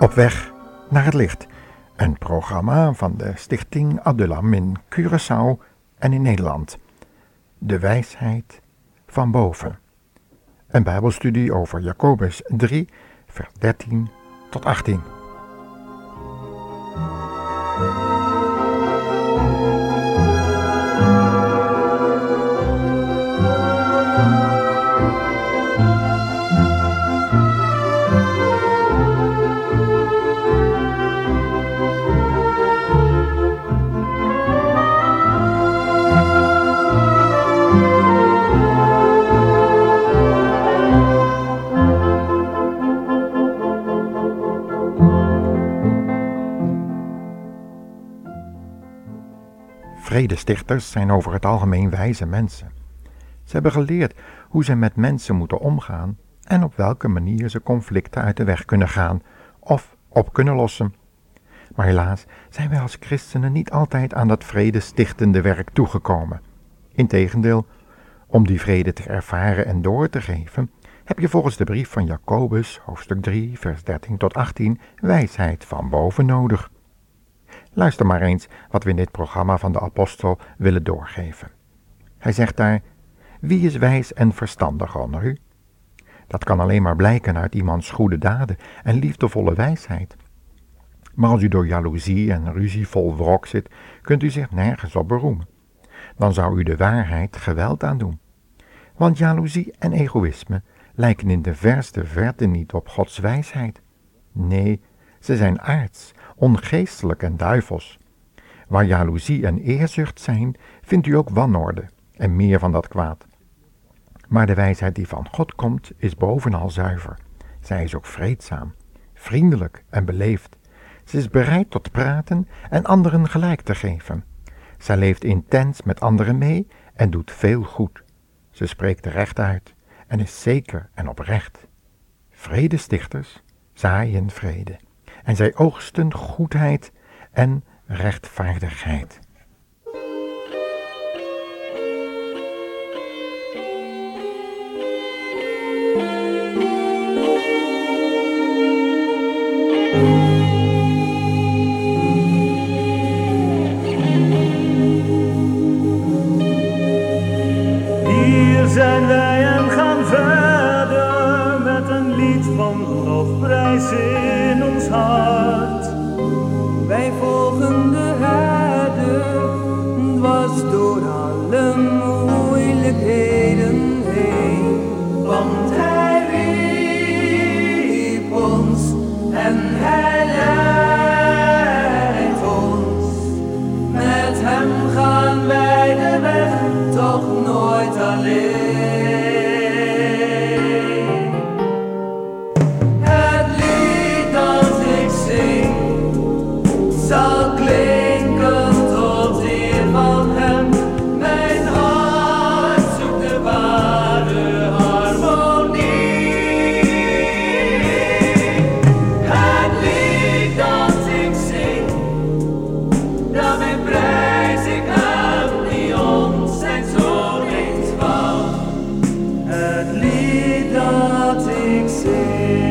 Op weg naar het licht. Een programma van de Stichting Adulam in Curaçao en in Nederland. De wijsheid van boven. Een Bijbelstudie over Jacobus 3, vers 13 tot 18. Vredestichters zijn over het algemeen wijze mensen. Ze hebben geleerd hoe ze met mensen moeten omgaan en op welke manier ze conflicten uit de weg kunnen gaan of op kunnen lossen. Maar helaas zijn wij als christenen niet altijd aan dat vredestichtende werk toegekomen. Integendeel, om die vrede te ervaren en door te geven, heb je volgens de brief van Jacobus, hoofdstuk 3, vers 13 tot 18, wijsheid van boven nodig. Luister maar eens wat we in dit programma van de apostel willen doorgeven. Hij zegt daar: Wie is wijs en verstandig onder u? Dat kan alleen maar blijken uit iemands goede daden en liefdevolle wijsheid. Maar als u door jaloezie en ruzie vol wrok zit, kunt u zich nergens op beroemen. Dan zou u de waarheid geweld aandoen. Want jaloezie en egoïsme lijken in de verste verte niet op Gods wijsheid. Nee, ze zijn aards ongeestelijk en duivels. Waar jaloezie en eerzucht zijn, vindt u ook wanorde en meer van dat kwaad. Maar de wijsheid die van God komt, is bovenal zuiver. Zij is ook vreedzaam, vriendelijk en beleefd. Ze is bereid tot praten en anderen gelijk te geven. Zij leeft intens met anderen mee en doet veel goed. Ze spreekt recht uit en is zeker en oprecht. Vredestichters zaaien vrede en zij oogsten goedheid en rechtvaardigheid. Van in ons hart. Wij volgen de herder, dwars door sin.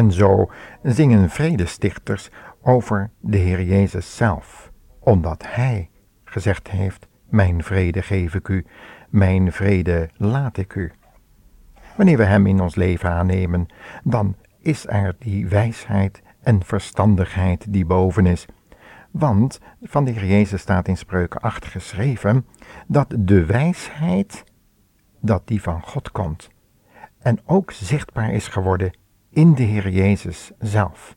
En zo zingen vredestichters over de Heer Jezus zelf, omdat Hij gezegd heeft, mijn vrede geef ik u, mijn vrede laat ik u. Wanneer we Hem in ons leven aannemen, dan is er die wijsheid en verstandigheid die boven is. Want van de Heer Jezus staat in Spreuken 8 geschreven dat de wijsheid, dat die van God komt. En ook zichtbaar is geworden in de Heer Jezus zelf.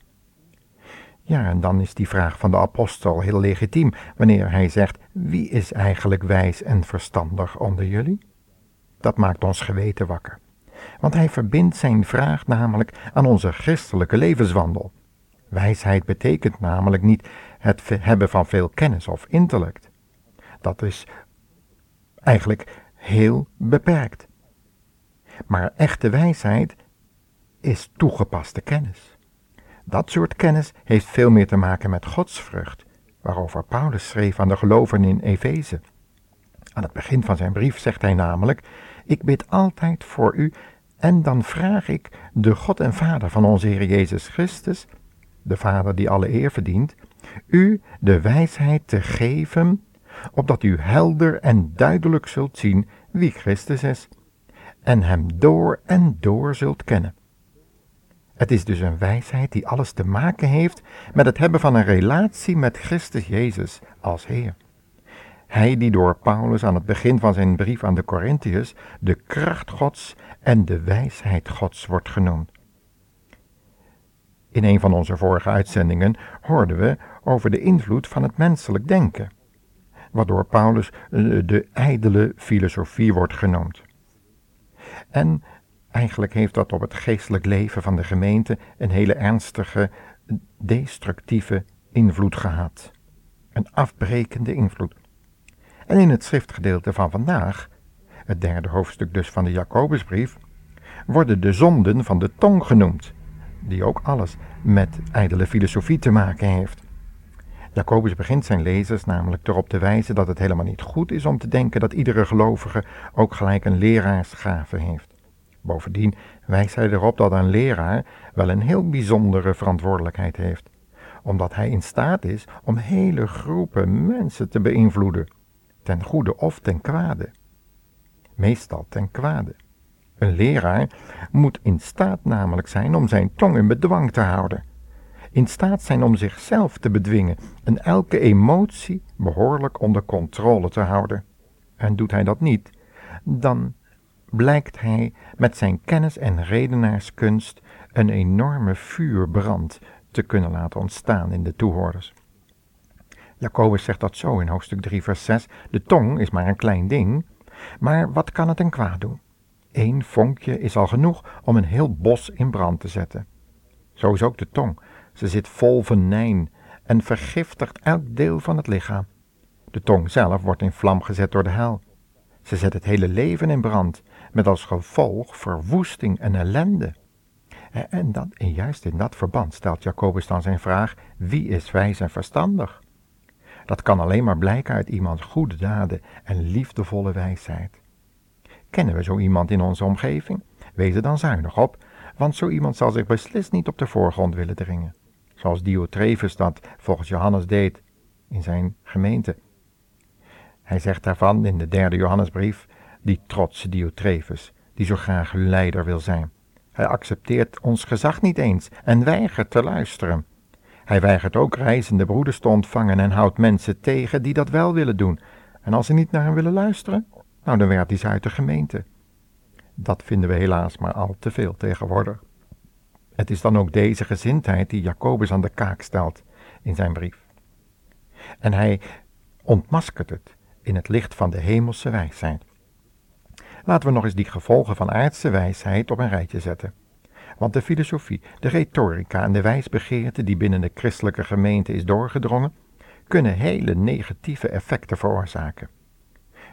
Ja, en dan is die vraag van de apostel heel legitiem wanneer hij zegt: Wie is eigenlijk wijs en verstandig onder jullie? Dat maakt ons geweten wakker. Want hij verbindt zijn vraag namelijk aan onze christelijke levenswandel. Wijsheid betekent namelijk niet het hebben van veel kennis of intellect. Dat is eigenlijk heel beperkt. Maar echte wijsheid is toegepaste kennis. Dat soort kennis heeft veel meer te maken met godsvrucht, waarover Paulus schreef aan de gelovigen in Efeze. Aan het begin van zijn brief zegt hij namelijk: Ik bid altijd voor u en dan vraag ik de God en Vader van onze Heer Jezus Christus, de Vader die alle eer verdient, u de wijsheid te geven, opdat u helder en duidelijk zult zien wie Christus is, en hem door en door zult kennen. Het is dus een wijsheid die alles te maken heeft met het hebben van een relatie met Christus Jezus als Heer. Hij die door Paulus aan het begin van zijn brief aan de Corinthiërs de kracht Gods en de wijsheid Gods wordt genoemd. In een van onze vorige uitzendingen hoorden we over de invloed van het menselijk denken, waardoor Paulus eh, de ijdele filosofie wordt genoemd. En eigenlijk heeft dat op het geestelijk leven van de gemeente een hele ernstige, destructieve invloed gehad. Een afbrekende invloed. En in het schriftgedeelte van vandaag, het derde hoofdstuk dus van de Jacobusbrief, worden de zonden van de tong genoemd, die ook alles met ijdele filosofie te maken heeft. Jacobus begint zijn lezers namelijk erop te wijzen dat het helemaal niet goed is om te denken dat iedere gelovige ook gelijk een leraarsgave heeft. Bovendien wijst hij erop dat een leraar wel een heel bijzondere verantwoordelijkheid heeft, omdat hij in staat is om hele groepen mensen te beïnvloeden, ten goede of ten kwade. Meestal ten kwade. Een leraar moet in staat namelijk zijn om zijn tong in bedwang te houden, in staat zijn om zichzelf te bedwingen en elke emotie behoorlijk onder controle te houden. En doet hij dat niet, dan blijkt hij met zijn kennis en redenaarskunst een enorme vuurbrand te kunnen laten ontstaan in de toehoorders. Jacobus zegt dat zo in hoofdstuk 3, vers 6. De tong is maar een klein ding, maar wat kan het een kwaad doen? Eén vonkje is al genoeg om een heel bos in brand te zetten. Zo is ook de tong. Ze zit vol venijn en vergiftigt elk deel van het lichaam. De tong zelf wordt in vlam gezet door de hel. Ze zet het hele leven in brand, met als gevolg verwoesting en ellende. En, dat, en juist in dat verband stelt Jacobus dan zijn vraag: wie is wijs en verstandig? Dat kan alleen maar blijken uit iemands goede daden en liefdevolle wijsheid. Kennen we zo iemand in onze omgeving? Wees er dan zuinig op, want zo iemand zal zich beslist niet op de voorgrond willen dringen. Zoals Diotrefus dat volgens Johannes deed in zijn gemeente. Hij zegt daarvan in de derde Johannesbrief, die trotse Diotrefus, die zo graag leider wil zijn. Hij accepteert ons gezag niet eens en weigert te luisteren. Hij weigert ook reizende broeders te ontvangen en houdt mensen tegen die dat wel willen doen. En als ze niet naar hem willen luisteren, nou dan werpt hij ze uit de gemeente. Dat vinden we helaas maar al te veel tegenwoordig. Het is dan ook deze gezindheid die Jacobus aan de kaak stelt in zijn brief. En hij ontmaskert het in het licht van de hemelse wijsheid. Laten we nog eens die gevolgen van aardse wijsheid op een rijtje zetten. Want de filosofie, de retorica en de wijsbegeerte die binnen de christelijke gemeente is doorgedrongen, kunnen hele negatieve effecten veroorzaken.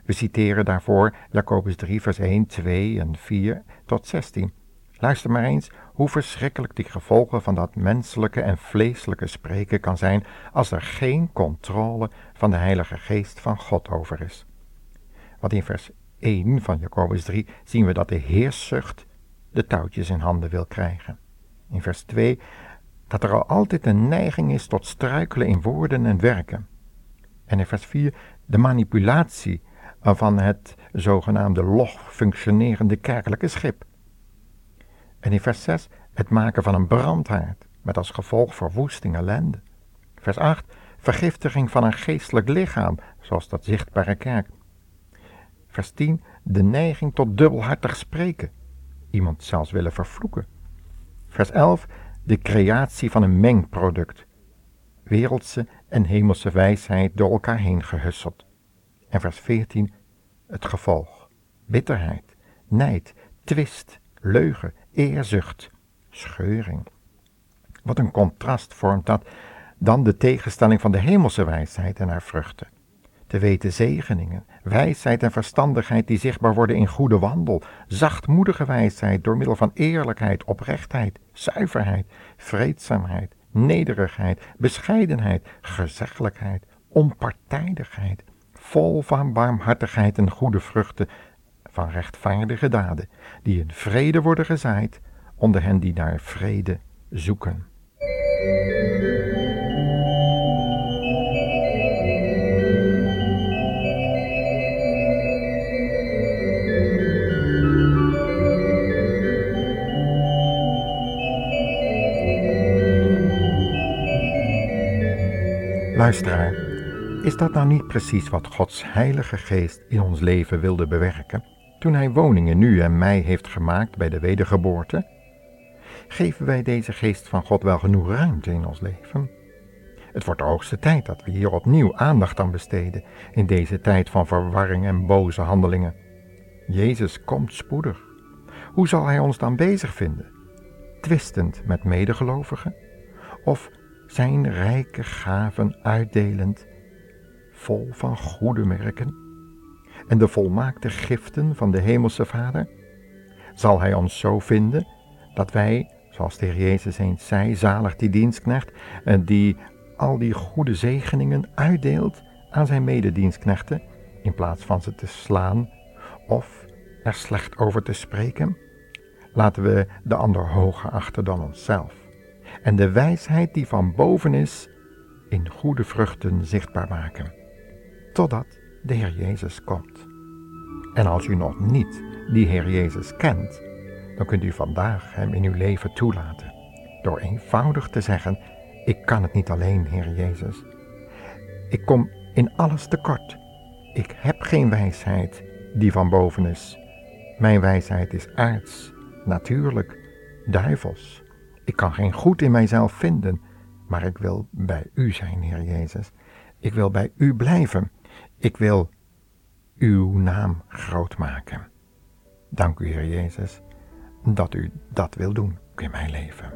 We citeren daarvoor Jacobus 3, vers 1, 2 en 4 tot 16. Luister maar eens hoe verschrikkelijk die gevolgen van dat menselijke en vleeselijke spreken kan zijn als er geen controle van de Heilige Geest van God over is. Want in vers 1 van Jacobus 3 zien we dat de heerszucht de touwtjes in handen wil krijgen. In vers 2 dat er al altijd een neiging is tot struikelen in woorden en werken. En in vers 4 de manipulatie van het zogenaamde log functionerende kerkelijke schip. En in vers 6 het maken van een brandhaard met als gevolg verwoesting ellende. Vers 8 vergiftiging van een geestelijk lichaam, zoals dat zichtbare kerk. Vers 10 de neiging tot dubbelhartig spreken, iemand zelfs willen vervloeken. Vers 11 de creatie van een mengproduct, wereldse en hemelse wijsheid door elkaar heen gehusseld. En vers 14 het gevolg, bitterheid, nijd, twist, leugen, eerzucht, scheuring. Wat een contrast vormt dat dan de tegenstelling van de hemelse wijsheid en haar vruchten. Te weten zegeningen, wijsheid en verstandigheid die zichtbaar worden in goede wandel, zachtmoedige wijsheid door middel van eerlijkheid, oprechtheid, zuiverheid, vreedzaamheid, nederigheid, bescheidenheid, gezeggelijkheid, onpartijdigheid, vol van barmhartigheid en goede vruchten van rechtvaardige daden, die in vrede worden gezaaid onder hen die naar vrede zoeken. Luisteraar, is dat nou niet precies wat Gods Heilige Geest in ons leven wilde bewerken toen Hij woningen nu en mij heeft gemaakt bij de wedergeboorte? Geven wij deze Geest van God wel genoeg ruimte in ons leven? Het wordt de hoogste tijd dat we hier opnieuw aandacht aan besteden in deze tijd van verwarring en boze handelingen. Jezus komt spoedig. Hoe zal Hij ons dan bezig vinden? Twistend met medegelovigen? Of zijn rijke gaven uitdelend, vol van goede merken, en de volmaakte giften van de Hemelse Vader? Zal Hij ons zo vinden dat wij, zoals de Heer Jezus eens zei, zalig die dienstknecht, die al die goede zegeningen uitdeelt aan zijn mededienstknechten, in plaats van ze te slaan of er slecht over te spreken? Laten we de ander hoger achten dan onszelf en de wijsheid die van boven is in goede vruchten zichtbaar maken, totdat de Heer Jezus komt. En als u nog niet die Heer Jezus kent, dan kunt u vandaag Hem in uw leven toelaten, door eenvoudig te zeggen, ik kan het niet alleen, Heer Jezus. Ik kom in alles tekort. Ik heb geen wijsheid die van boven is. Mijn wijsheid is aards, natuurlijk, duivels. Ik kan geen goed in mijzelf vinden, maar ik wil bij U zijn, Heer Jezus. Ik wil bij U blijven. Ik wil Uw naam groot maken. Dank u, Heer Jezus, dat U dat wil doen in mijn leven.